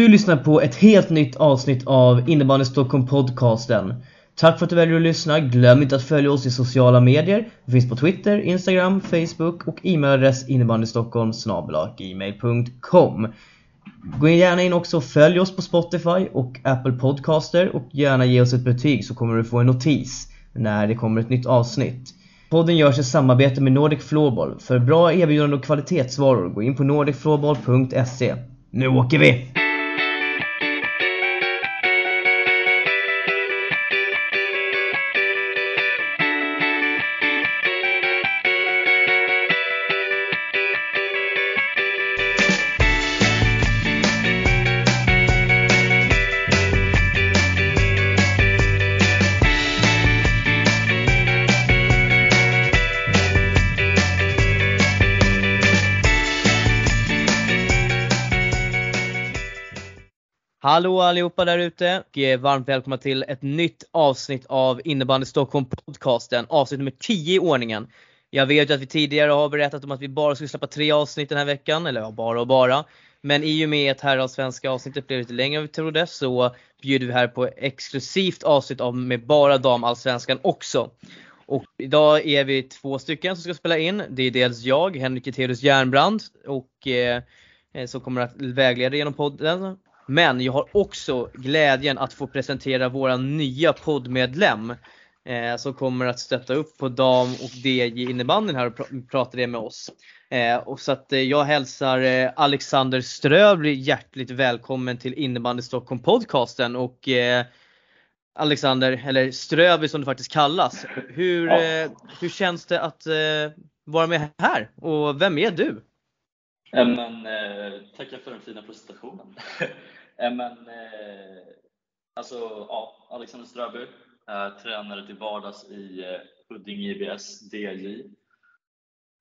Du lyssnar på ett helt nytt avsnitt av Innebandy Stockholm podcasten. Tack för att du väljer att lyssna. Glöm inte att följa oss i sociala medier. Vi finns på Twitter, Instagram, Facebook och e-mailadress innebandystockholm gmail.com. Gå gärna in också och följ oss på Spotify och Apple Podcaster och gärna ge oss ett betyg så kommer du få en notis när det kommer ett nytt avsnitt. Podden görs i samarbete med Nordic Floorball. För bra erbjudanden och kvalitetsvaror, gå in på nordicfloorball.se. Nu åker vi! Hallå allihopa där ute och eh, varmt välkomna till ett nytt avsnitt av Innebandy Stockholm podcasten, avsnitt nummer 10 i ordningen. Jag vet ju att vi tidigare har berättat om att vi bara skulle släppa tre avsnitt den här veckan, eller ja, bara och bara. Men i och med att herrallsvenska avsnittet blev lite längre än vi trodde så bjuder vi här på exklusivt avsnitt av med bara damallsvenskan också. Och idag är vi två stycken som ska spela in. Det är dels jag, Henrik Eterius Järnbrand, och eh, eh, som kommer att vägleda genom podden men jag har också glädjen att få presentera våra nya poddmedlem eh, som kommer att stötta upp på dam och DJ innebandyn här och pr prata det med oss. Eh, och så att eh, jag hälsar eh, Alexander Ströbli hjärtligt välkommen till Innebandy Stockholm podcasten och eh, Alexander, eller Ströby som det faktiskt kallas. Hur, ja. Eh, hur känns det att vara med här och vem är du? Men, eh, tackar för den fina presentationen. Eh, men, eh, alltså, ja, Alexander Ströby, eh, tränare till vardags i eh, Huddinge IBS DJ.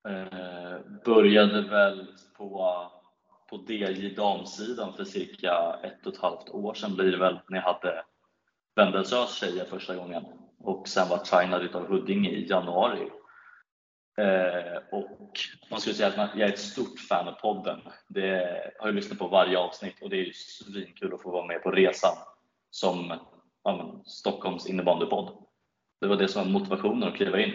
Eh, började väl på, på DJ damsidan för cirka ett och ett halvt år sedan. Blir det väl, när jag hade Vendelsös tjejer första gången. Och sen var signad av Huddinge i januari. Eh, och man skulle säga att jag är ett stort fan av podden. Det har jag lyssnat på varje avsnitt och det är ju svinkul att få vara med på resan som ja, Stockholms innebandypodd. Det var det som var motivationen att kliva in.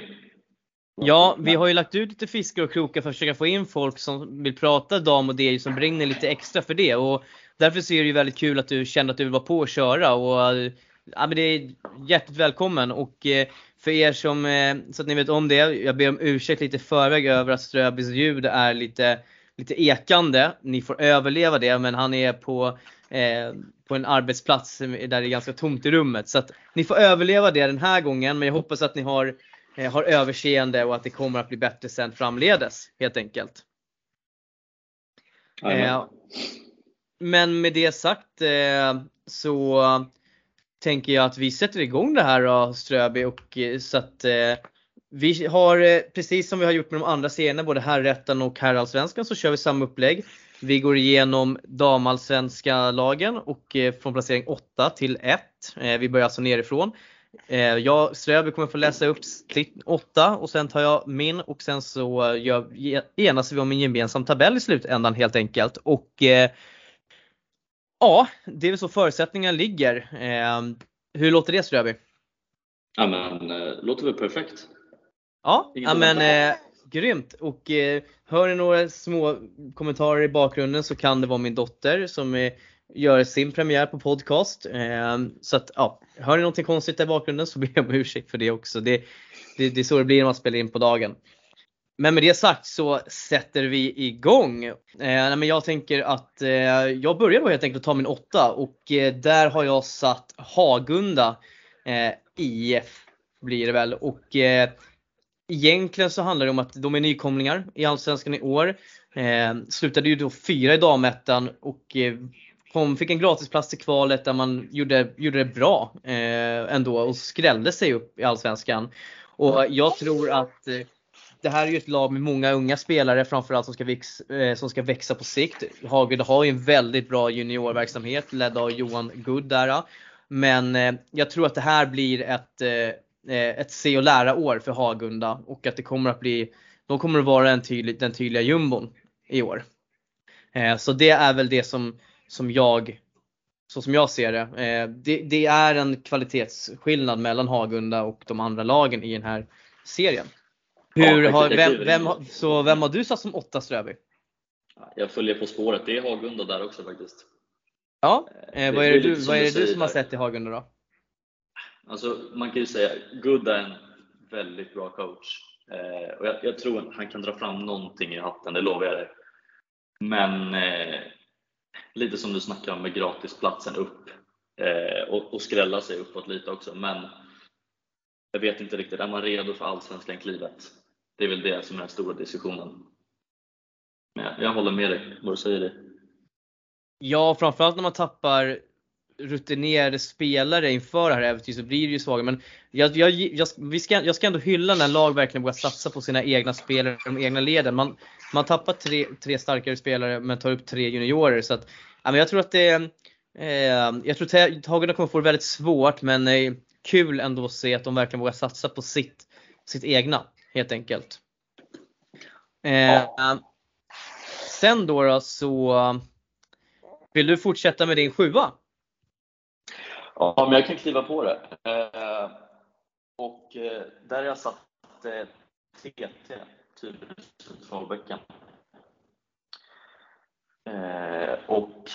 Ja, vi har ju lagt ut lite fiskar och krokar för att försöka få in folk som vill prata dam och DJ som brinner lite extra för det. Och därför så är det ju väldigt kul att du kände att du vill vara på och köra. Och, ja, men det är hjärtligt välkommen. Och eh, för er som, eh, så att ni vet om det, jag ber om ursäkt lite förväg över att Ströbys ljud är lite, lite ekande. Ni får överleva det men han är på, eh, på en arbetsplats där det är ganska tomt i rummet. Så att ni får överleva det den här gången men jag hoppas att ni har, eh, har överseende och att det kommer att bli bättre sen framledes helt enkelt. Eh, men med det sagt eh, så tänker jag att vi sätter igång det här då Ströby och eh, så att eh, vi har eh, precis som vi har gjort med de andra serierna, både herrettan och herrallsvenskan så kör vi samma upplägg. Vi går igenom damallsvenska lagen och eh, från placering 8 till 1. Eh, vi börjar alltså nerifrån. Eh, jag, Ströby kommer få läsa upp 8 och sen tar jag min och sen så gör, enas vi om en gemensam tabell i slutändan helt enkelt. Och eh, Ja, det är väl så förutsättningarna ligger. Eh, hur låter det Ströby? Ja men, eh, låter väl perfekt. Ja, ja men eh, grymt. Och eh, hör ni några små kommentarer i bakgrunden så kan det vara min dotter som eh, gör sin premiär på podcast. Eh, så att ja, hör ni någonting konstigt i bakgrunden så ber jag om ursäkt för det också. Det, det, det är så det blir när man spelar in på dagen. Men med det sagt så sätter vi igång. Eh, men jag tänker att eh, jag börjar då helt enkelt att ta min åtta och eh, där har jag satt Hagunda eh, IF blir det väl. Och eh, egentligen så handlar det om att de är nykomlingar i Allsvenskan i år. Eh, slutade ju då fyra i damettan och eh, kom, fick en gratisplats i kvalet där man gjorde, gjorde det bra eh, ändå och skrällde sig upp i Allsvenskan. Och jag tror att eh, det här är ju ett lag med många unga spelare framförallt som ska, växa, eh, som ska växa på sikt. Hagunda har ju en väldigt bra juniorverksamhet ledd av Johan Good där. Men eh, jag tror att det här blir ett, eh, ett se och lära år för Hagunda och att det kommer att bli, de kommer att vara en tydlig, den tydliga jumbon i år. Så det är väl det som, som jag Så som jag ser det. Det. Det är en kvalitetsskillnad mellan Hagunda och de andra lagen i den här serien. Hur Ja, har, vem, vem, har- så vem har du satt som åtta Ströby? Jag följer På spåret, det är Hagunda där också faktiskt. Ja, Eh, vad är det du, vad som är det du som har sett i Hagunda då? Alltså, man kan ju säga Good är en väldigt bra coach. Eh, och jag, jag tror att han kan dra fram någonting i hatten, det lovar jag dig. Men eh, lite som du snackar om med gratisplatsen upp eh, och, och skrälla sig uppåt lite också. Men jag vet inte riktigt, är man redo för Allsvenskan-klivet? Det är väl det som är den stora diskussionen. Men jag, jag håller med dig, vad du säger det. Ja, framförallt när man tappar rutinerade spelare inför det här äventyret så blir det ju svagare. Men jag, jag, jag, vi ska, jag ska ändå hylla när lag verkligen vågar satsa på sina egna spelare, de egna leden. Man, man tappar tre, tre starkare spelare men tar upp tre juniorer. Så att, ja, jag tror att det eh, jag tror att Hagunda kommer få det väldigt svårt men eh, kul ändå att se att de verkligen vågar satsa på sitt, sitt egna helt enkelt. Eh, Sen då, då så vill du fortsätta med din sjua? Ja, men jag kan kliva på det. Eh, och eh, där har jag satt eh, TT, Tyresö Trollbäcken. Eh, och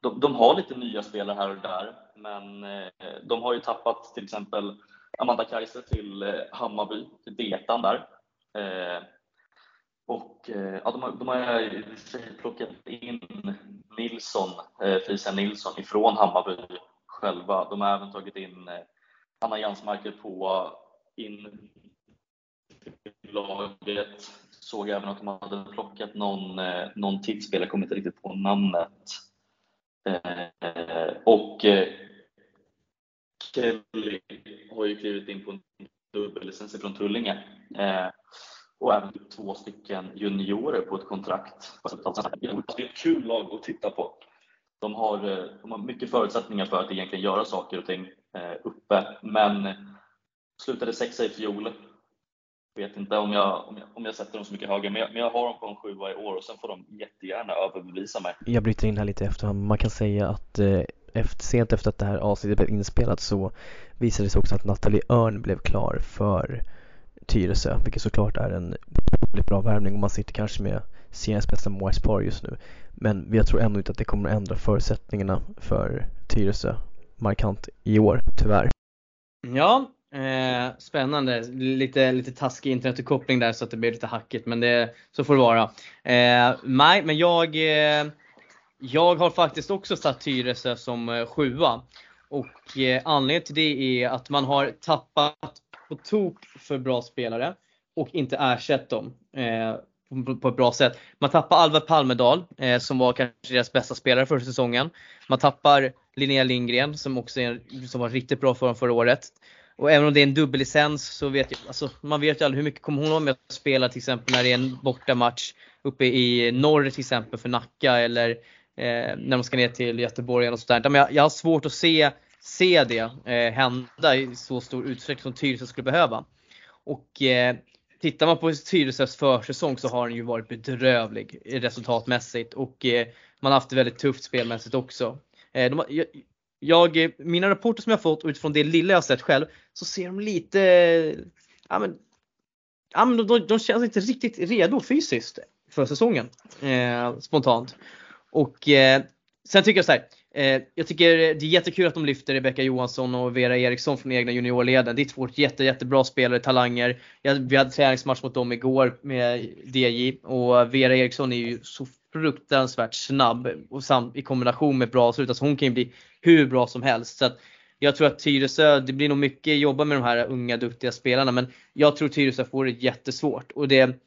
de, de har lite nya spelare här och där, men eh, de har ju tappat till exempel Amanda Kaiser till eh, Hammarby, till Detan där. Eh, och eh, ja, de har, de har eh, plockat in Nilsson, eh, Felicia Nilsson ifrån Hammarby själva. De har även tagit in eh, Anna Jansmarker på in laget. Såg även att de hade plockat någon, någon tidsspelare, jag kommer inte riktigt på namnet. Och Kelly har ju klivit in på en dubbellicens från Tullinge. Eh, och även två stycken juniorer på ett kontrakt. Det är ett kul lag att titta på. De har, eh, de har mycket förutsättningar för att egentligen göra saker och ting eh, uppe, men slutade sexa i fjol. Vet inte om jag, om jag, om jag sätter dem så mycket högre, men jag, men jag har dem på en sjua i år och sen får de jättegärna överbevisa mig. Jag bryter in här lite efterhand. Man kan säga att eh, efter, sent efter att det här avsnittet blev inspelat så visade det sig också att Nathalie Örn blev klar för Tyresö, vilket såklart är en väldigt bra värvning och man sitter kanske med seriens bästa målvaktspar just nu. Men jag tror ändå inte att det kommer att ändra förutsättningarna för Tyresö markant i år, tyvärr. Ja, eh, spännande. Lite, lite taskig internetuppkoppling där så att det blir lite hackigt men det, så får det vara. Eh, nej, men jag, eh, jag har faktiskt också satt Tyresö som eh, sjua. Och eh, anledningen till det är att man har tappat på tok för bra spelare och inte ersatt dem eh, på, på ett bra sätt. Man tappar Alvar Palmedal eh, som var kanske deras bästa spelare förra säsongen. Man tappar Linnea Lindgren som också är, som var riktigt bra för dem förra året. Och även om det är en dubbellicens så vet jag, alltså, man vet ju aldrig hur mycket kommer hon vara med att spela till exempel när det är en bortamatch uppe i norr till exempel för Nacka eller eh, när de ska ner till Göteborg och sådär. Men jag, jag har svårt att se, se det eh, hända i så stor utsträckning som Tyresö skulle behöva. Och eh, tittar man på Tyresös försäsong så har den ju varit bedrövlig resultatmässigt och eh, man har haft det väldigt tufft spelmässigt också. Eh, de, jag, jag, mina rapporter som jag fått utifrån det lilla jag sett själv så ser de lite, ja men, ja, men de, de, de känns inte riktigt redo fysiskt för säsongen. Eh, spontant. Och eh, sen tycker jag så här. Eh, jag tycker det är jättekul att de lyfter Rebecka Johansson och Vera Eriksson från egna juniorleden. Det är två jätte, jättebra spelare, talanger. Jag, vi hade träningsmatch mot dem igår med DJ och Vera Eriksson är ju så fruktansvärt snabb och sam, i kombination med bra avslut. Alltså hon kan ju bli hur bra som helst. Så att jag tror att Tyresö, det blir nog mycket jobba med de här unga duktiga spelarna men jag tror Tyresö får det jättesvårt. Och det,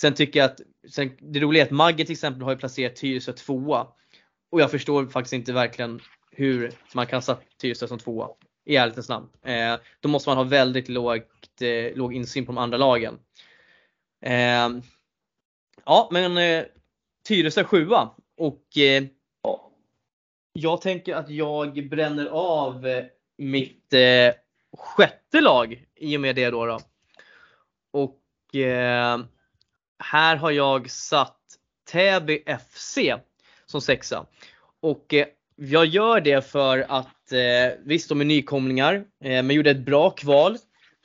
sen tycker jag att, sen, det roliga är att Magge till exempel har ju placerat Tyresö tvåa. Och jag förstår faktiskt inte verkligen hur man kan sätta Tyresö som tvåa. I ärlighetens namn. Eh, då måste man ha väldigt lågt, eh, låg insyn på de andra lagen. Eh, ja men eh, Tyresö sjua. Och eh, jag tänker att jag bränner av eh, mitt eh, sjätte lag i och med det då. då. Och eh, här har jag satt Täby FC som sexa. Och eh, jag gör det för att eh, visst de är nykomlingar eh, men gjorde ett bra kval.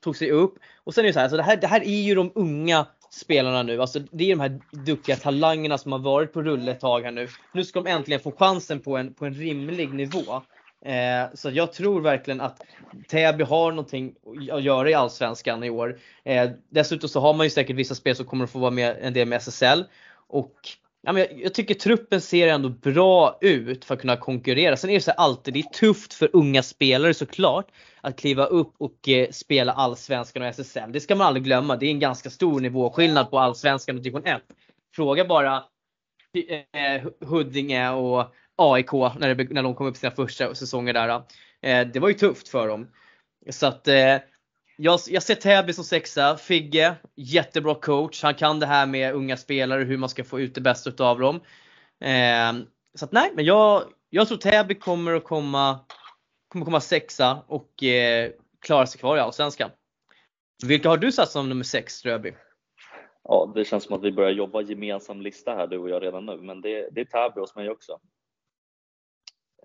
Tog sig upp. Och sen är det så här, alltså det här, det här är ju de unga spelarna nu. Alltså det är de här duktiga talangerna som har varit på rulle ett tag här nu. Nu ska de äntligen få chansen på en, på en rimlig nivå. Eh, så jag tror verkligen att Täby har någonting att göra i Allsvenskan i år. Eh, dessutom så har man ju säkert vissa spel som kommer att få vara med en del med SSL. Och ja, men jag, jag, tycker truppen ser ändå bra ut för att kunna konkurrera. Sen är det så alltid, det är tufft för unga spelare såklart att kliva upp och eh, spela Allsvenskan och SSL. Det ska man aldrig glömma. Det är en ganska stor nivåskillnad på Allsvenskan och division 1. Fråga bara eh, Huddinge och AIK när, det, när de kom upp sina första säsonger där. Eh, det var ju tufft för dem. Så att eh, jag, jag ser Täby som sexa. Figge, jättebra coach. Han kan det här med unga spelare, hur man ska få ut det bästa utav dem. Ehm, så att nej, men jag, jag tror Täby kommer att komma, kommer komma sexa och eh, klara sig kvar i Allsvenskan. Vilka har du satt som nummer sex Ströby? Ja, det känns som att vi börjar jobba gemensam lista här du och jag redan nu, men det, det är Täby hos mig också.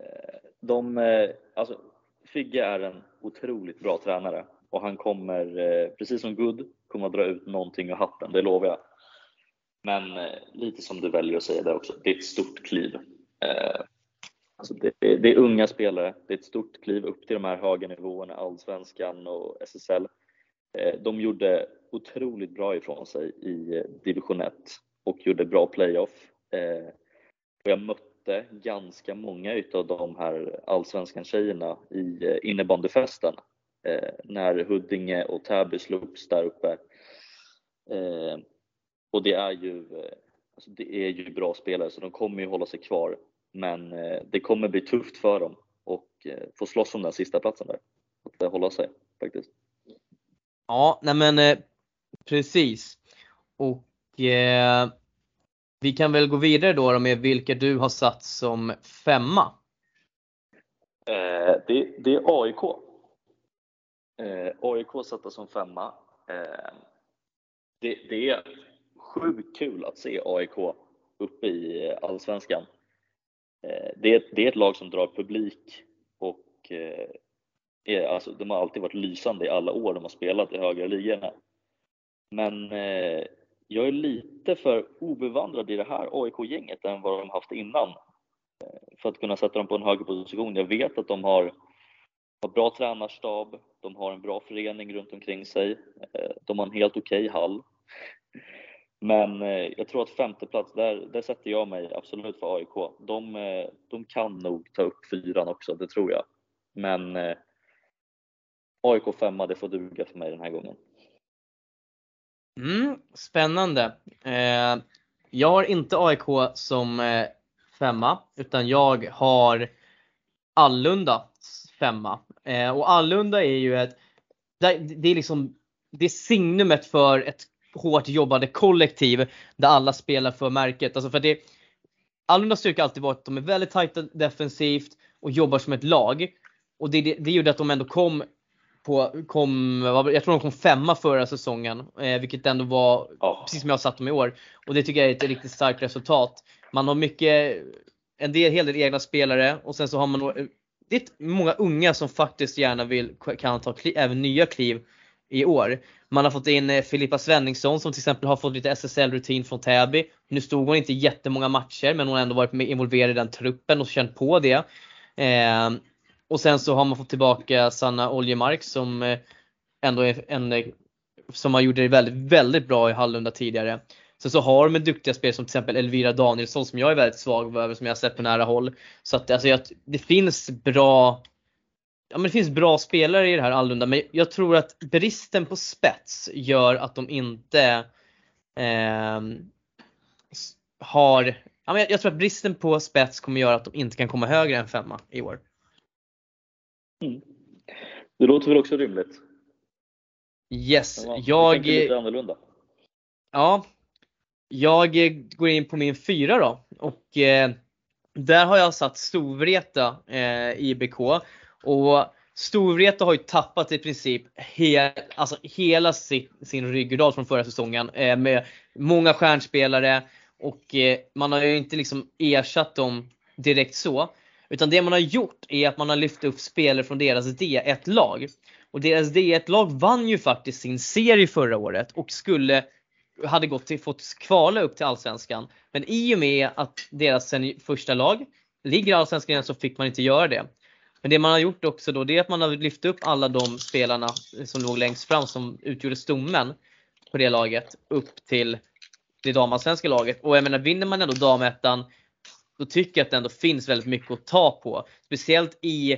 Eh, de, eh, alltså, Figge är en otroligt bra tränare och han kommer, eh, precis som Good, kommer att dra ut någonting ur hatten, det lovar jag. Men lite som du väljer att säga där också, det är ett stort kliv. Alltså det, det, är unga spelare, det är ett stort kliv upp till de här höga nivåerna, Allsvenskan och SSL. De gjorde otroligt bra ifrån sig i division 1 och gjorde bra playoff. Och jag mötte mötte ganska många utav de här allsvenskan tjejerna i eh, innebandyfesten eh, när Huddinge och Täby slogs där uppe. Eh, och det är ju, eh, alltså det är ju bra spelare så de kommer ju hålla sig kvar. Men eh, det kommer bli tufft för dem och få slåss om den sista platsen där. Att hålla sig faktiskt. Ja, nej men precis. Och eh, vi kan väl gå vidare då med vilka du har satt som femma? Eh, det, det, är AIK. Eh, AIK satta som femma. Eh, det, det, är sjukt kul att se AIK uppe i Allsvenskan. Eh, det, det, är ett lag som drar publik och eh, är, alltså, de har alltid varit lysande i alla år de har spelat i högre ligorna. Men eh, jag är lite för obevandrad i det här AIK-gänget än vad de haft innan eh, för att kunna sätta dem på en högre position. Jag vet att de har, har bra tränarstab, de har en bra förening runt omkring sig, eh, de har en helt okej okay hall. Men eh, jag tror att femteplats, där, där sätter jag mig absolut för AIK. De, de kan nog ta upp fyran också, det tror jag. Men AIK femma, det får duga för mig den här gången. Mm, spännande. Eh, jag har inte AIK som eh, femma utan jag har Allunda femma. Eh, och Allunda är ju ett, det är liksom, det är signumet för ett hårt jobbande kollektiv där alla spelar för märket. Alltså för det, Allundas styrka har alltid varit att de är väldigt tajta defensivt och jobbar som ett lag. Och det, det, det gjorde att de ändå kom på, kom, jag tror de kom femma förra säsongen, eh, vilket ändå var ja. precis som jag satt dem i år. Och det tycker jag är ett riktigt starkt resultat. Man har mycket, en del, hel del egna spelare och sen så har man det är många unga som faktiskt gärna vill, kan ta kliv, även nya kliv i år. Man har fått in eh, Filippa Svenningsson som till exempel har fått lite SSL-rutin från Täby. Nu stod hon inte jättemånga matcher men hon har ändå varit involverad i den truppen och känt på det. Eh, och sen så har man fått tillbaka Sanna Oljemark som eh, ändå är en eh, som har gjort det väldigt, väldigt bra i Hallunda tidigare. Sen så har de duktiga spelare som till exempel Elvira Danielsson som jag är väldigt svag över som jag har sett på nära håll. Så att alltså, jag, det finns bra Ja men det finns bra spelare i det här Allunda men jag tror att bristen på spets gör att de inte eh, har ja, men jag tror att bristen på spets kommer göra att de inte kan komma högre än femma i år. Mm. Det låter väl också rimligt? Yes, ja, jag... lite annorlunda. Ja. Jag går in på min fyra då och eh, där har jag satt Storvreta eh, IBK och Storvreta har ju tappat i princip he, alltså hela sin, sin ryggrad från förra säsongen eh, med många stjärnspelare och eh, man har ju inte liksom ersatt dem direkt så. Utan det man har gjort är att man har lyft upp spelare från deras D1-lag. Och deras D1-lag vann ju faktiskt sin serie förra året och skulle hade gått till, fått kvala upp till Allsvenskan. Men i och med att deras första lag ligger i Allsvenskan så fick man inte göra det. Men det man har gjort också då det är att man har lyft upp alla de spelarna som låg längst fram som utgjorde stommen på det laget upp till det damallsvenska laget. Och jag menar vinner man ändå damettan då tycker jag att det ändå finns väldigt mycket att ta på. Speciellt i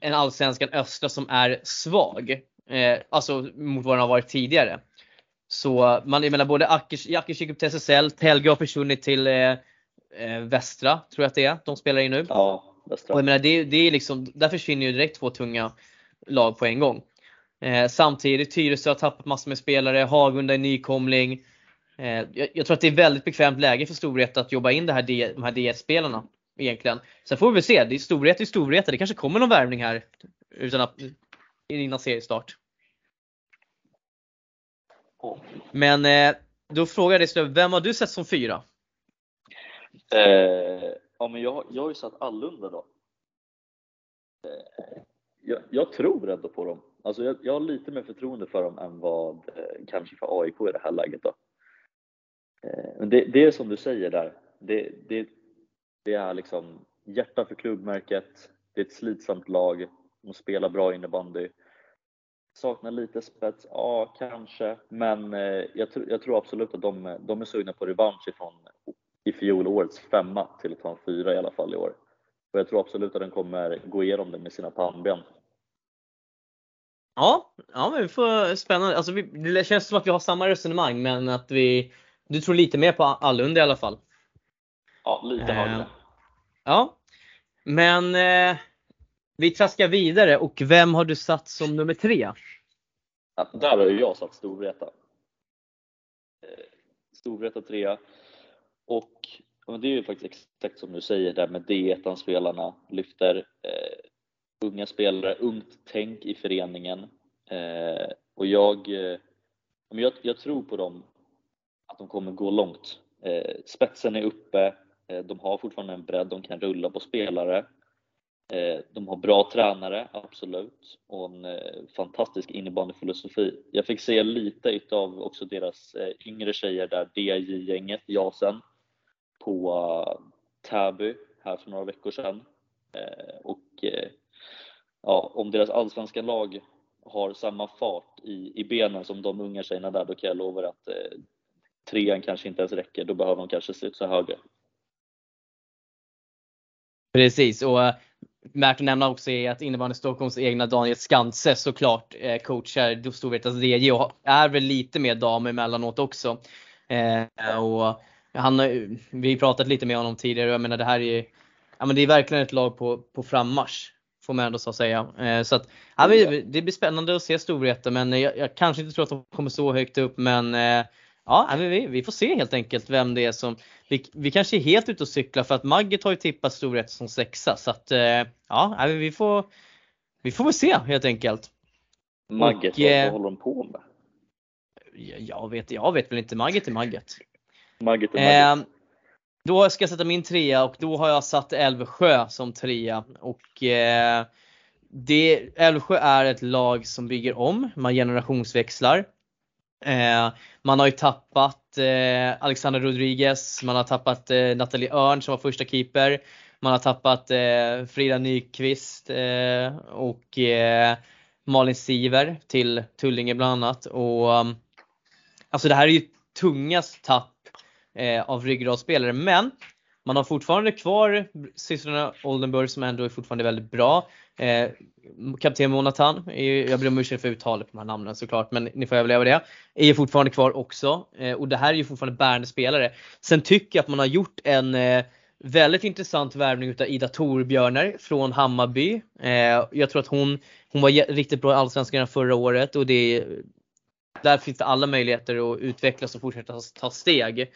en allsvenskan östra som är svag. Eh, alltså mot vad den har varit tidigare. Så man, jag menar både Ackers gick upp till SSL, Telge har försvunnit till eh, eh, Västra, tror jag att det är. De spelar ju nu. Ja, Västra. Och jag menar, det, det är liksom, där försvinner ju direkt två tunga lag på en gång. Eh, samtidigt Tyresö har tappat massor med spelare, Hagunda är nykomling. Eh, jag, jag, tror att det är väldigt bekvämt läge för Storvreta att jobba in det här D, de här DS-spelarna. egentligen. Sen får vi väl se, det är Storvreta i Storvreta, det kanske kommer någon värvning här utan att, innan seriestart. Men eh, då frågar jag dig vem har du sett som fyra? Eh, ja, men jag, jag har ju satt Allunda då. Eh, jag, jag, tror ändå på dem. Alltså jag, jag har lite mer förtroende för dem än vad eh, kanske för AIK i det här läget. Då. Men det, det, är som du säger där. Det, det, det är liksom hjärta för klubbmärket. Det är ett slitsamt lag. De spelar bra innebandy. Saknar lite spets, ja kanske, men eh, jag, tr jag, tror absolut att de, de är sugna på revansch ifrån i fjolårets femma till att ta en fyra i alla fall i år. Och jag tror absolut att den kommer gå igenom det med sina pannben. Ja, ja men vi får spännande. Alltså vi, det känns som att vi har samma resonemang men att vi, du tror lite mer på Allund i alla fall. Ja, lite högre. Eh, ja, men eh, vi traskar vidare och vem har du satt som nummer tre? Ja, där har ju jag satt Storvreta. Eh, Storvreta trea. Och det är ju faktiskt exakt som du säger där med D1-spelarna lyfter eh, unga spelare, ungt tänk i föreningen. Eh, och jag, eh, jag, jag, tror på dem, att de kommer gå långt. Eh, spetsen är uppe, eh, de har fortfarande en bredd, de kan rulla på spelare. Eh, de har bra tränare, absolut, och en eh, fantastisk innebandyfilosofi. Jag fick se lite utav också deras eh, yngre tjejer där, DJ-gänget, Jasen, på eh, Täby här för några veckor sedan. Eh, och eh, ja, om deras allsvenska lag har samma fart i, i benen som de unga tjejerna där, då kan jag lova att eh, trean kanske inte ens räcker. Då behöver de kanske studsa högre. Precis, och Värt att nämna också är att innebandy Stockholms egna Daniel Skanse såklart eh, coachar Storvretas DJ och är väl lite mer dam emellanåt också. Eh, och han, vi pratat lite med honom tidigare och jag menar det här är, ja, men det är verkligen ett lag på, på frammarsch. Får man ändå så säga. Eh, så att, ja, det blir spännande att se Storvreta men jag, jag, kanske inte tror att de kommer så högt upp men eh, ja, vi, vi får se helt enkelt vem det är som vi, vi kanske är helt ute och cyklar för att Magget har ju tippat Storvreta som sexa så att eh, ja, vi får, vi får väl se helt enkelt. Magget, och, vad, vad håller de på med? Jag vet, jag vet väl inte, Magget är Magget. Magget är Magget. Eh, då ska jag sätta min trea och då har jag satt Älvsjö som trea och eh, det, Älvsjö är ett lag som bygger om, man generationsväxlar. Eh, man har ju tappat eh, Alexander Rodriguez, man har tappat eh, Nathalie Örn som var första keeper. Man har tappat eh, Frida Nyqvist eh, och eh, Malin Siver till Tullinge bland annat. Och, um, alltså det här är ju tungast tapp eh, av ryggradsspelare men man har fortfarande kvar systrarna Oldenburg som ändå är fortfarande väldigt bra. Eh, Kapten Monatan, jag ber om ursäkt för uttalet på de här namnen såklart, men ni får överleva det. Är ju fortfarande kvar också eh, och det här är ju fortfarande bärande spelare. Sen tycker jag att man har gjort en eh, väldigt intressant värvning utav Ida Torbjörner från Hammarby. Eh, jag tror att hon, hon var riktigt bra i Allsvenskan förra året och det där finns det alla möjligheter att utvecklas och fortsätta ta steg.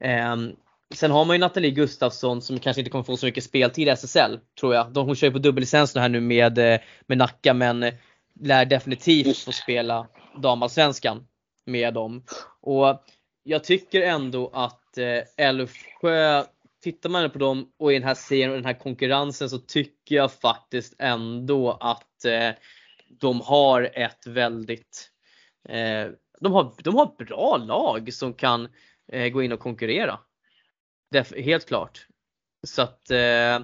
Ehm, Sen har man ju Nathalie Gustafsson som kanske inte kommer få så mycket speltid i SSL tror jag. Hon kör ju på dubbellicens här nu med, eh, med Nacka men eh, lär definitivt få spela damallsvenskan med dem. Och jag tycker ändå att eh, Älvsjö tittar man på dem och i den här serien och den här konkurrensen så tycker jag faktiskt ändå att de har ett väldigt de, har, de har bra lag som kan gå in och konkurrera. Helt klart. Så att eh,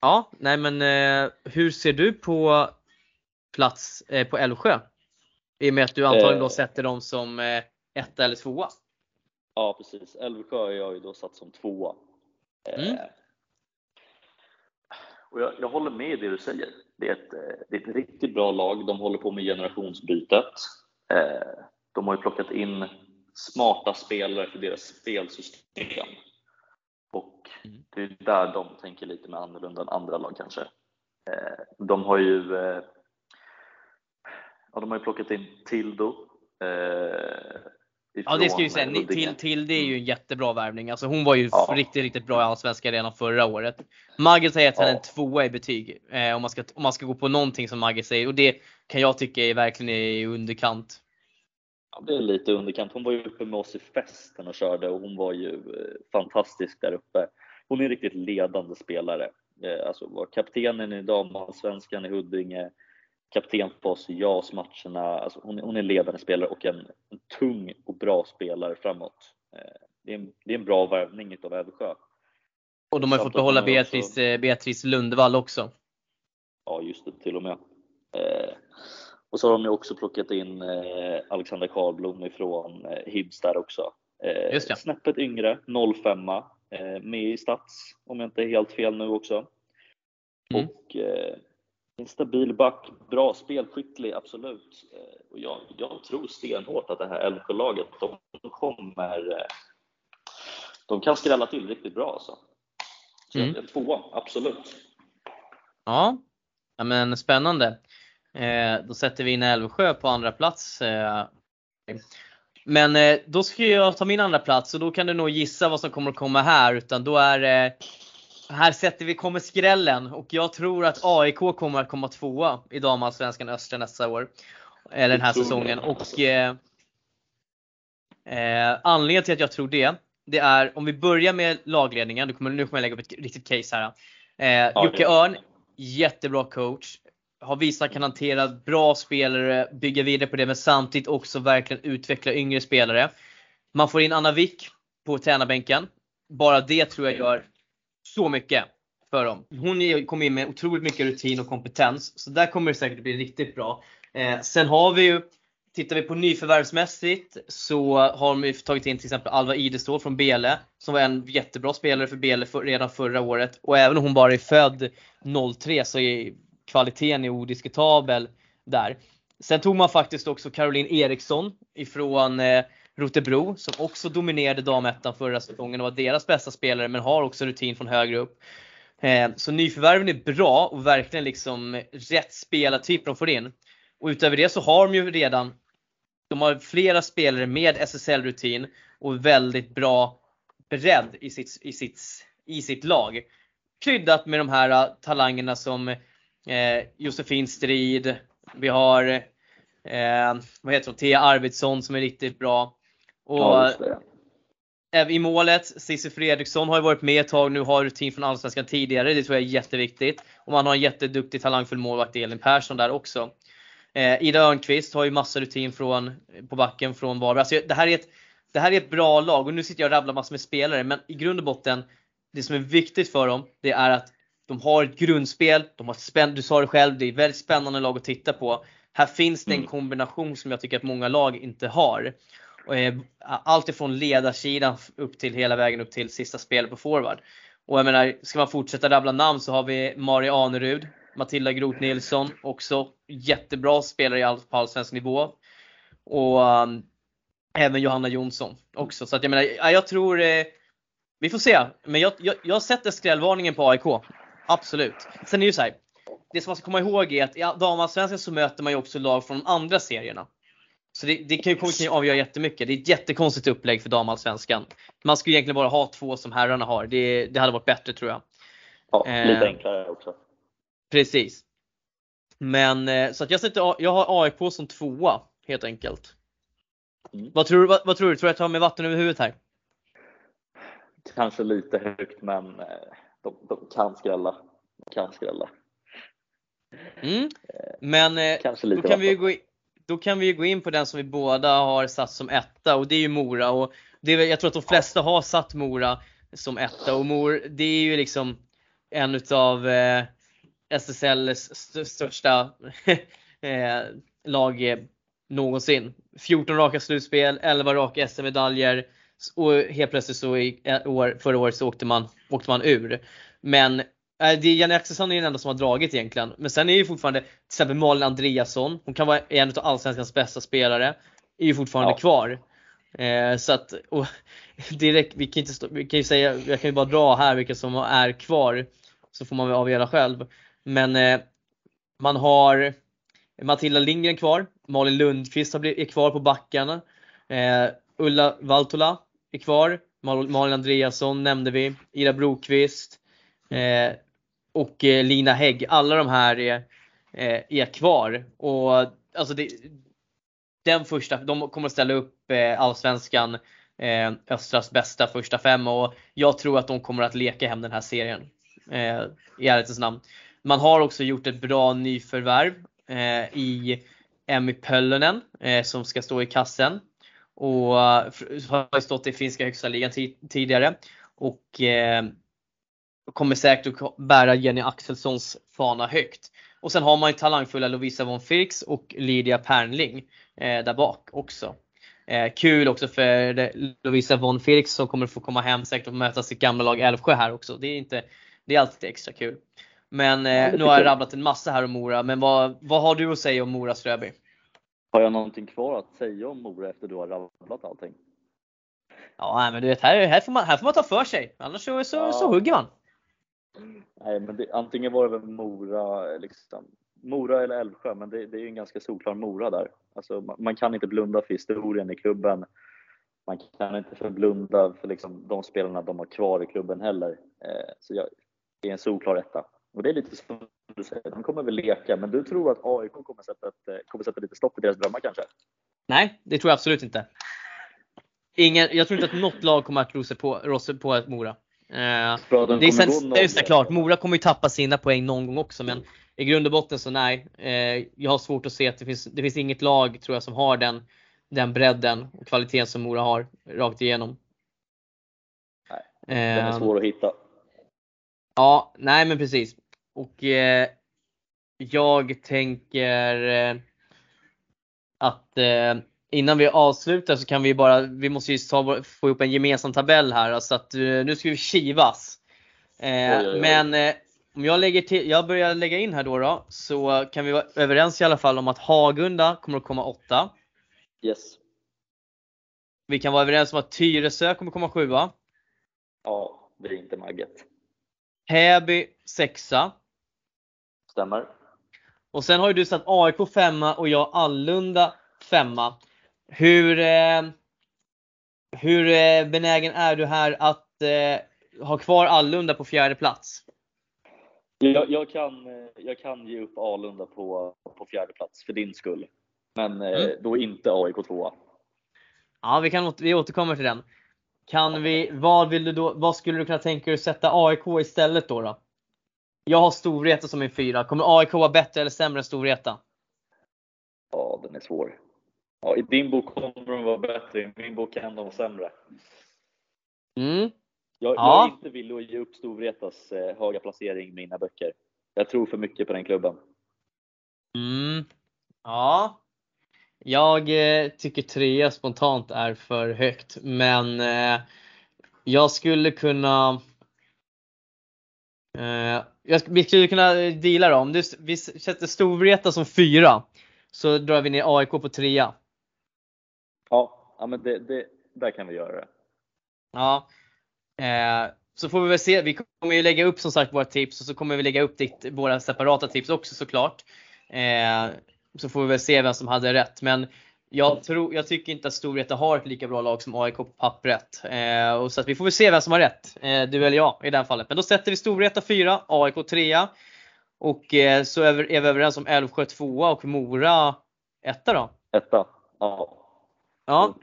Ja, nej men eh, hur ser du på plats eh, på Älvsjö? I och med att du antagligen då sätter dem som etta eller tvåa. Ja precis, Älvsjö har jag ju då satt som tvåa. Mm. Och jag, jag håller med i det du säger. Det är, ett, det är ett riktigt bra lag. De håller på med generationsbytet. De har ju plockat in smarta spelare för deras spelsystem. Och Mm. det är där de tänker lite mer annorlunda än andra lag kanske. Eh, De har ju eh, ja, de har ju plockat in Tildo. eh, Ja det ska ju ifrån säga, till, till det är ju en jättebra värvning. Alltså hon var ju Ja. riktigt, riktigt bra i Allsvenskan redan förra året. Maggis har gett henne Ja. en tvåa i betyg. Eh, om, man ska, om man ska gå på någonting som Maggis säger. Och det kan jag tycka är verkligen i underkant. Ja, det är lite underkant. Hon var ju uppe med oss i festen och körde och hon var ju eh, fantastisk där uppe. Hon är en riktigt ledande spelare. Eh, Alltså var kaptenen i damallsvenskan i Huddinge, kapten på oss i JAS-matcherna. Alltså hon, hon är en ledande spelare och en, en tung och bra spelare framåt. Eh, Det är en, det är en bra värvning utav Älvsjö. Och de har ju fått behålla också- Beatrice, eh, Beatrice Lundvall också. Ja, just det, till och med. Eh, och så har de ju också plockat in eh, Alexander Karlblom ifrån eh, Hibs där också. Eh, Just det. Snäppet yngre, 05 eh, med i Stats om jag inte är helt fel nu också. Mm. Och eh, en stabil back, bra spelskicklig, absolut. Eh, och jag, jag tror stenhårt att det här Älvsjölaget, de kommer eh, de kan skrälla till riktigt bra alltså. Så Mm. tvåa, absolut. Ja, ja men spännande. Eh, då sätter vi in Älvsjö på andra plats. Eh. Men eh, då ska jag ta min andra plats och då kan du nog gissa vad som kommer att komma här. Utan då är här sätter vi kommer skrällen och jag tror att AIK kommer att komma tvåa i damallsvenskan Östra nästa år. Eller den här säsongen. Och eh, eh, anledningen till att jag tror det, det är om vi börjar med lagledningen. Nu kommer, nu kommer jag lägga upp ett riktigt case här. Eh, Jocke Örn, jättebra coach. Har visat att kan hantera bra spelare, bygga vidare på det men samtidigt också verkligen utveckla yngre spelare. Man får in Anna Wick på tränarbänken. Bara det tror jag gör så mycket för dem. Hon kommer in med otroligt mycket rutin och kompetens. Så där kommer det säkert bli riktigt bra. Eh, sen har vi ju, tittar vi på nyförvärvsmässigt så har de ju tagit in till exempel Alva Idestål från Bele som var en jättebra spelare för Bele för, redan förra året. Och även om hon bara är född 03 så är kvaliteten är odiskutabel där. Sen tog man faktiskt också Caroline Eriksson ifrån eh, Rotebro som också dominerade damettan förra säsongen och var deras bästa spelare men har också rutin från högre upp. Eh, så nyförvärven är bra och verkligen liksom rätt spelartyp de får in. Och utöver det så har de ju redan de har flera spelare med SSL-rutin och väldigt bra bredd i sitt, i sitt, i sitt lag. Kryddat med de här eh, talangerna som eh, Josefin Strid, vi har eh, vad heter hon, Thea Arvidsson som är riktigt bra. Och Ja, I målet, Cissi Fredriksson har ju varit med ett tag nu, har rutin från Allsvenskan tidigare. Det tror jag är jätteviktigt. Och man har en jätteduktig talangfull målvakt Elin Persson där också. Eh, Ida Örnqvist har ju massa rutin från, på backen från Varberg. Alltså, det, här är ett, det här är ett bra lag och nu sitter jag och rabblar massor med spelare men i grund och botten, det som är viktigt för dem, det är att de har ett grundspel, de har spänn, du sa det själv, det är väldigt spännande lag att titta på. Här finns det en Mm. kombination som jag tycker att många lag inte har. Eh, Allt ifrån ledarsidan upp till hela vägen upp till sista spelet på forward. Och jag menar, ska man fortsätta rabbla namn så har vi Mari Anerud, Matilda Groth Nilsson, också jättebra spelare i all, på allsvensk nivå. Och um, även Johanna Jonsson också. Så att jag menar, ja, jag tror, eh, vi får se. Men jag, jag, jag sätter skrällvarningen på AIK. Absolut. Sen är det ju så här, det som man ska komma ihåg är att i damallsvenskan så möter man ju också lag från de andra serierna. Så det, det kan ju, kommer kan ju avgöra jättemycket. Det är ett jättekonstigt upplägg för damallsvenskan. Man skulle egentligen bara ha två som herrarna har. Det, det hade varit bättre tror jag. Ja, Eh. lite enklare också. Precis. Men eh, så att jag, sätter, jag har AIK som tvåa helt enkelt. Mm. Vad tror, du- vad, vad tror du? Tror du att jag tar med vatten över huvudet här? kanske lite högt, men eh, de, de kan skrälla. De kan skrälla. Mm. Men eh, Kanske lite då kan, vi ju vatten. gå in, då kan vi gå in på den som vi båda har satt som etta och det är ju Mora. Och det är, jag tror att de flesta har satt Mora som etta och Mor, det är ju liksom en utav eh, SSLs st- största eh, lag eh, någonsin. 14 raka slutspel, 11 raka SM-medaljer och helt plötsligt så i ett år, förra året så åkte man, åkte man ur. Men eh, det är Jenny Axelsson är den enda som har dragit egentligen. Men sen är ju fortfarande till exempel Malin Andreasson, hon kan vara en av allsvenskans bästa spelare, är ju fortfarande Ja. kvar. Eh, så att, och direkt, vi kan, inte stå, vi kan ju säga, jag kan ju bara dra här vilka som är kvar. Så får man väl avgöra själv. Men eh, man har Matilda Lindgren kvar, Malin Lundqvist har blivit, är kvar på backarna. Eh, Ulla Valtola är kvar, Mal, Malin Andreasson nämnde vi, Ida Brokvist eh, och eh, Lina Hägg. Alla de här är, eh, är kvar. Och alltså det, den första, de kommer att ställa upp eh, Allsvenskan eh, Östras bästa första fem och jag tror att de kommer att leka hem den här serien. Eh, I ärlighetens namn. Man har också gjort ett bra nyförvärv eh, i Emmy Pöllönen eh, som ska stå i kassen. Och eh, har stått i finska högsta ligan ti- tidigare. Och eh, kommer säkert att bära Jenny Axelssons fana högt. Och sen har man ju talangfulla Lovisa von Firks och Lydia Pernling eh, där bak också. Eh, kul också för Lovisa von Firks som kommer få komma hem säkert och möta sitt gamla lag Älvsjö här också. Det är, inte, det är alltid extra kul. Men eh, nu har jag rabblat en massa här om Mora, men vad, vad har du att säga om Mora Ströby? Har jag någonting kvar att säga om Mora efter du har rabblat allting? Ja men du vet här, här, får man, här får man ta för sig, annars så, så, så Ja. hugger man. Nej, men det, antingen var det väl Mora, liksom, Mora eller Älvsjö, men det, det är ju en ganska solklar Mora där. Alltså, man, man kan inte blunda för historien i klubben. Man kan inte förblunda för liksom, de spelarna de har kvar i klubben heller. Eh, så jag, det är en solklar etta. Och det är lite som du säger, de kommer väl leka, men du tror att AIK kommer sätta, ett, eh, kommer sätta lite stopp i deras drömmar kanske? Nej, det tror jag absolut inte. Ingen, jag tror inte att något lag kommer att ro sig på, på ett Mora. Eh, det är sen, det är såklart, Mora kommer ju tappa sina poäng någon gång också men i grund och botten så nej. Eh, jag har svårt att se att det finns, det finns inget lag tror jag som har den, den bredden och kvaliteten som Mora har rakt igenom. Nej, Den är Eh, svår att hitta. Ja, nej men precis. Och eh, jag tänker eh, att eh, innan vi avslutar så kan vi bara, vi måste ju ta, få ihop en gemensam tabell här så att eh, nu ska vi kivas. Eh, Oj, oj, oj. Men eh, om jag lägger till, jag börjar lägga in här då, då så kan vi vara överens i alla fall om att Hagunda kommer att komma åtta. Yes. Vi kan vara överens om att Tyresö kommer komma sjua. Ja, det är inte Magget. Täby sexa. Stämmer. Och sen har ju du satt AIK femma och jag Allunda femma. Hur, eh, hur eh, benägen är du här att eh, ha kvar Allunda på fjärde plats? Jag, jag, kan, eh, jag kan ge upp Alunda på, på fjärde plats för din skull. Men eh, Mm. då inte AIK tvåa. Ja, vi, kan, vi återkommer till den. Kan vi, vad, vill du då, vad skulle du kunna tänka dig att sätta AIK istället då? då? Jag har Storvreta som min fyra. Kommer AIK vara bättre eller sämre än Storvreta? Ja, den är svår. Ja, I din bok kommer de vara bättre, i min bok kan de vara sämre. Mm. Jag, Ja. jag är inte villig att ge upp Storvretas eh, höga placering i mina böcker. Jag tror för mycket på den klubben. Mm. Ja. Jag eh, tycker trea spontant är för högt, men eh, jag skulle kunna jag, sk- vi skulle kunna eh, deala då. Om du, vi sätter Storvreta som fyra så drar vi ner AIK på trea. Ja, ja men det, det, där kan vi göra det. Ja. Eh, så får vi väl se. Vi kommer ju lägga upp som sagt våra tips och så kommer vi lägga upp ditt, våra separata tips också såklart. Eh, så får vi väl se vem som hade rätt. Men jag, tror, jag tycker inte att Storvreta har ett lika bra lag som AIK på pappret. Eh, och så att vi får väl se vem som har rätt. Eh, du eller jag i det här fallet. Men då sätter vi Storvreta 4, AIK 3. Och eh, så är vi, är vi överens om Älvsjö 2 och Mora 1 då. Etta? Ja, Ja,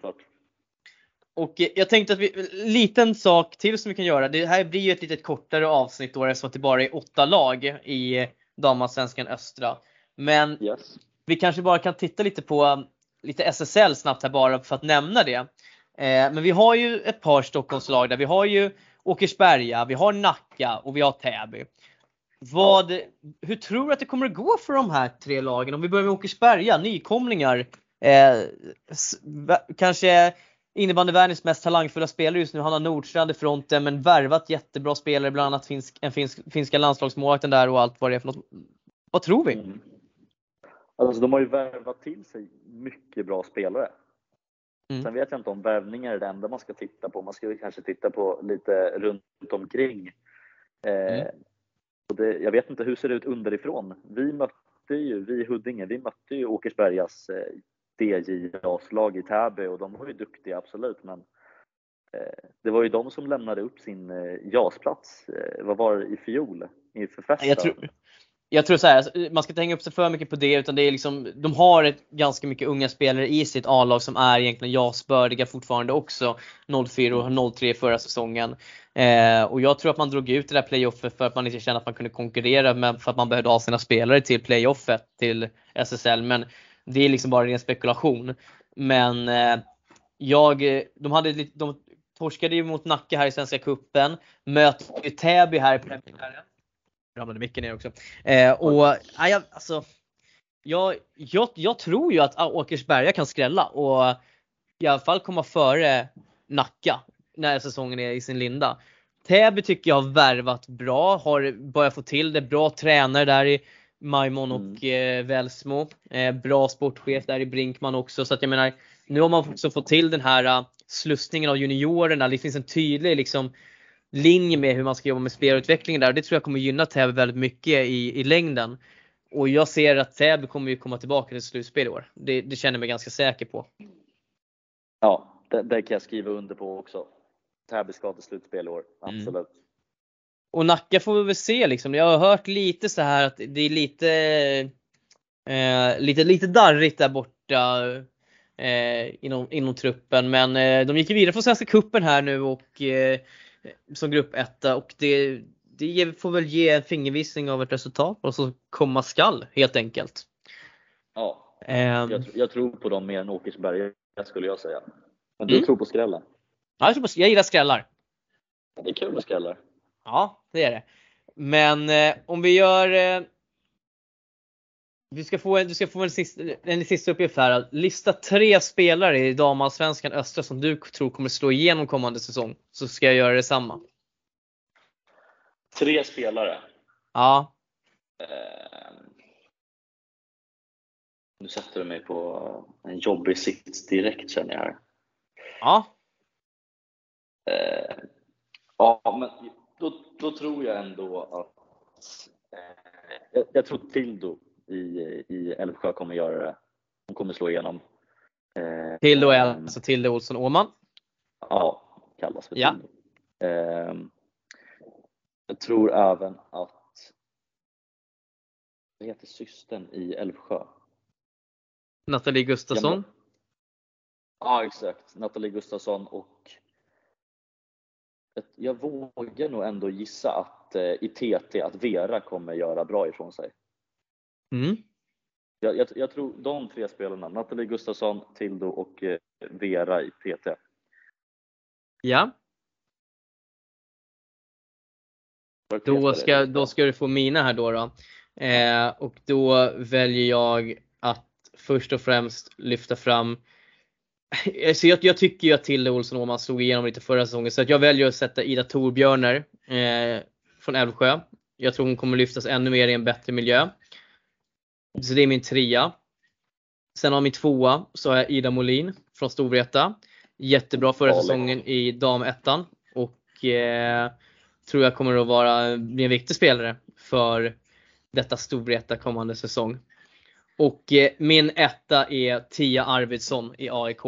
och jag tänkte att vi, liten sak till som vi kan göra. Det här blir ju ett lite kortare avsnitt då eftersom det bara är åtta lag i damallsvenskan östra. Men Yes. vi kanske bara kan titta lite på lite SSL snabbt här bara för att nämna det. Eh, men vi har ju ett par Stockholmslag där. Vi har ju Åkersberga, vi har Nacka och vi har Täby. Vad, hur tror du att det kommer att gå för de här tre lagen? Om vi börjar med Åkersberga, nykomlingar. Eh, kanske innebandyvärldens mest talangfulla spelare just nu. Han har Nordstrand i fronten men värvat jättebra spelare, bland annat finsk, en finsk, finska landslagsmålvakten där och allt vad det är för något. Vad tror vi? Mm. Alltså, de har ju värvat till sig mycket bra spelare. Mm. Sen vet jag inte om värvningar är det enda man ska titta på. Man ska ju kanske titta på lite runt omkring. Eh, Mm. och det, jag vet inte, hur ser det ut underifrån? Vi mötte ju, vi i Huddinge, vi mötte ju Åkersbergas eh, DJ-lag i Täby och de var ju duktiga absolut men eh, det var ju de som lämnade upp sin eh, JAS-plats. Eh, vad var det i fjol? Inför festen? Jag tror, jag tror så här, alltså, man ska inte hänga upp sig för mycket på det utan det är liksom, de har ett, ganska mycket unga spelare i sitt A-lag som är egentligen JAS-bördiga fortfarande också. 04 och 03 förra säsongen. Eh, och jag tror att man drog ut det där playoffet för att man inte kände att man kunde konkurrera men för att man behövde ha sina spelare till playoffet till SSL. Men det är liksom bara ren spekulation. Men eh, jag, de, hade, lite- de torskade ju mot Nacka här i Svenska Cupen. Möter ju Täby här i premiären ramlade micken ner också. Eh, och ja, jag, alltså, jag, jag, jag tror ju att Åkersberga kan skrälla och i alla fall komma före Nacka när säsongen är i sin linda. Täby tycker jag har värvat bra, har börjat få till det. Bra tränare där i Maimon och eh, Välsmo. Eh, bra sportchef där i Brinkman också. Så att jag menar, nu har man också fått till den här uh, slussningen av juniorerna. Det finns en tydlig liksom, linje med hur man ska jobba med spelarutvecklingen där. Det tror jag kommer gynna Täby väldigt mycket i, i längden. Och jag ser att Täby kommer ju komma tillbaka till slutspel i år. Det, det känner jag mig ganska säker på. Ja, det, det kan jag skriva under på också. Täby ska till slutspel i år, Mm. absolut. Och Nacka får vi väl se liksom. Jag har hört lite så här att det är lite, eh, lite, lite darrigt där borta eh, inom, inom truppen. Men eh, de gick ju vidare från Svenska Cupen här nu och eh, som gruppetta och det, det får väl ge en fingervisning av ett resultat och så komma skall helt enkelt. Ja, Ehm, jag, jag tror på dem mer än Åkersberga skulle jag säga. Men du Mm. tror på skrällen? ja, jag, tror på- jag gillar skrällar. Det är kul med skrällar. Ja, det är det. Men eh, om vi gör eh, vi ska få en, du ska få en sista, en sista uppgift här. Lista tre spelare i damallsvenskan östra som du tror kommer slå igenom kommande säsong. Så ska jag göra detsamma. Tre spelare. Ja, Eh, nu sätter du mig på en jobbig sits direkt känner jag här. ja, Eh, ja, men då, då tror jag ändå att eh, jag, jag tror Tildo i, i Älvsjö kommer göra det. Hon kommer slå igenom. Eh, Tilde och alltså Tilde Olsson Åman. Ja, kallas för Ja. Eh, jag tror även att vad heter systern i Älvsjö? Nathalie Gustafsson. Ja, exakt. Nathalie Gustafsson och jag vågar nog ändå gissa att eh, i TT att Vera kommer göra bra ifrån sig. Mm. Jag, jag, jag tror de tre spelarna, Nathalie Gustafsson, Tildo och eh, Vera i TT. Ja, då ska, då ska du få mina här då. då. Eh, och då väljer jag att först och främst lyfta fram Så jag, jag tycker ju att Tilde Olsson Åhman slog igenom lite förra säsongen så att jag väljer att sätta Ida Torbjörner eh, från Älvsjö. Jag tror hon kommer lyftas ännu mer i en bättre miljö. Så det är min trea. Sen har min tvåa så har jag Ida Molin från Storvreta. Jättebra förra säsongen i damettan och eh, tror jag kommer att vara, bli en viktig spelare för detta Storvreta kommande säsong. Och eh, min etta är Tia Arvidsson i AIK.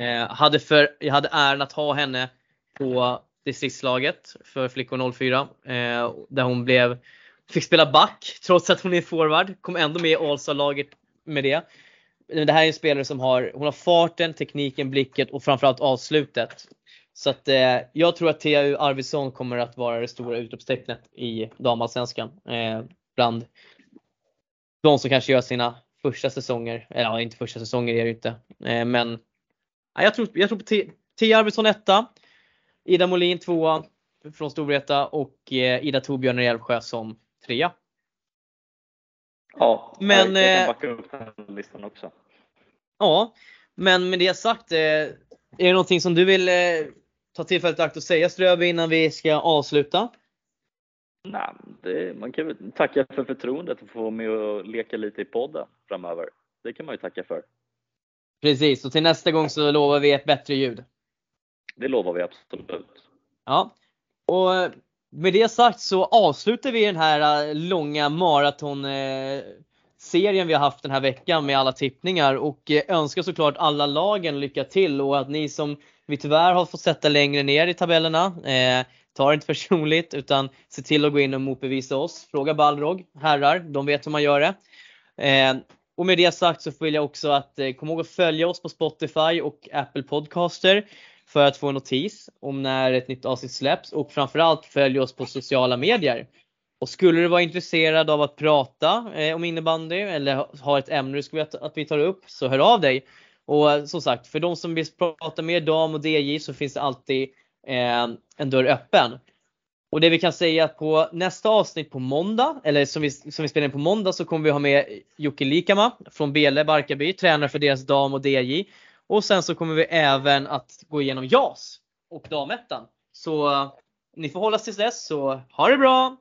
Eh, hade för, jag hade äran att ha henne på distriktslaget för flickor 04 eh, där hon blev, fick spela back trots att hon är forward. Kom ändå med i Allstar-laget med det. det här är en spelare som har, hon har farten, tekniken, blicket och framförallt avslutet. Så att eh, jag tror att TAU Arvidsson kommer att vara det stora utropstecknet i damallsvenskan. Eh, bland de som kanske gör sina första säsonger, eller ja, inte första säsonger är det ju inte. Eh, men jag tror, jag tror på TAU Arvidsson etta, Ida Molin tvåa från Storvreta och eh, Ida Torbjörn i Älvsjö som trea. Ja, Men, jag kan eh, backa upp den listan också. Ja, men med det sagt, eh, är det någonting som du vill eh, ta tillfället i akt och säga Ströby innan vi ska avsluta? Nej, det, man kan väl tacka för förtroendet att få vara med och leka lite i podden framöver. Det kan man ju tacka för. Precis, och till nästa gång så lovar vi ett bättre ljud. Det lovar vi absolut. Ja, och med det sagt så avslutar vi den här äh, långa maraton äh, serien vi har haft den här veckan med alla tippningar och äh, önskar såklart alla lagen lycka till och att ni som vi tyvärr har fått sätta längre ner i tabellerna, eh, ta det inte personligt utan se till att gå in och motbevisa oss. Fråga Balrog, herrar, de vet hur man gör det. Eh, och med det sagt så vill jag också att eh, kom ihåg att följa oss på Spotify och Apple Podcaster för att få en notis om när ett nytt avsnitt släpps och framförallt följ oss på sociala medier. Och skulle du vara intresserad av att prata eh, om innebandy eller ha ett ämne du skulle vilja att vi tar upp så hör av dig. Och eh, som sagt, för de som vill prata mer dam och DJ så finns det alltid eh, en dörr öppen. Och det vi kan säga att på nästa avsnitt på måndag, eller som vi, som vi spelar in på måndag, så kommer vi ha med Jocke Likama från Bele Barkarby, tränare för deras dam och DJ. Och sen så kommer vi även att gå igenom JAS och damettan. Så eh, ni får hålla tills dess, så ha det bra!